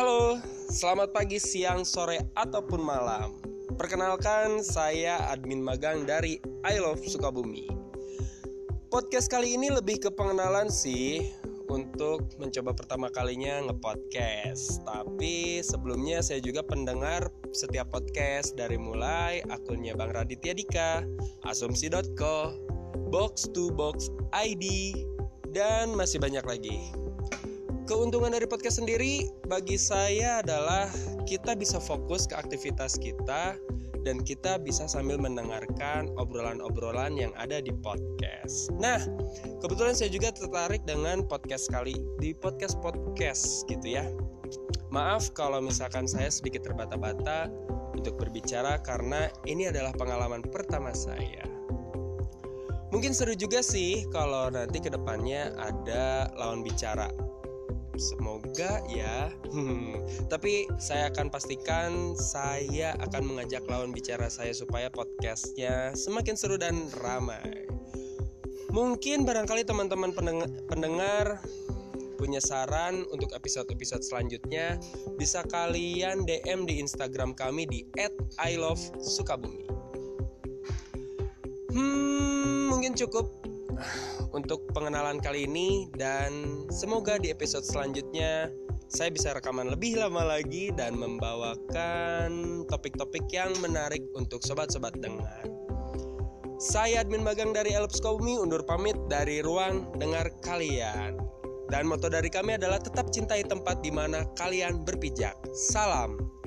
Halo, selamat pagi, siang, sore, ataupun malam. Perkenalkan, saya admin magang dari I Love Sukabumi. Podcast kali ini lebih ke pengenalan sih untuk mencoba pertama kalinya ngepodcast. Tapi sebelumnya saya juga pendengar setiap podcast dari mulai akunnya Bang Raditya Dika, asumsi.co, box to box ID, dan masih banyak lagi. Keuntungan dari podcast sendiri bagi saya adalah kita bisa fokus ke aktivitas kita dan kita bisa sambil mendengarkan obrolan-obrolan yang ada di podcast. Nah, kebetulan saya juga tertarik dengan podcast kali di podcast-podcast gitu ya. Maaf kalau misalkan saya sedikit terbata-bata untuk berbicara karena ini adalah pengalaman pertama saya. Mungkin seru juga sih kalau nanti ke depannya ada lawan bicara Semoga ya. Tapi saya akan pastikan saya akan mengajak lawan bicara saya supaya podcastnya semakin seru dan ramai. Mungkin barangkali teman-teman pendengar punya saran untuk episode-episode selanjutnya bisa kalian DM di Instagram kami di @ilovesukabumi. Hmm, mungkin cukup untuk pengenalan kali ini dan semoga di episode selanjutnya saya bisa rekaman lebih lama lagi dan membawakan topik-topik yang menarik untuk sobat-sobat dengar. Saya admin magang dari Elps Kaumi undur pamit dari ruang dengar kalian. Dan moto dari kami adalah tetap cintai tempat di mana kalian berpijak. Salam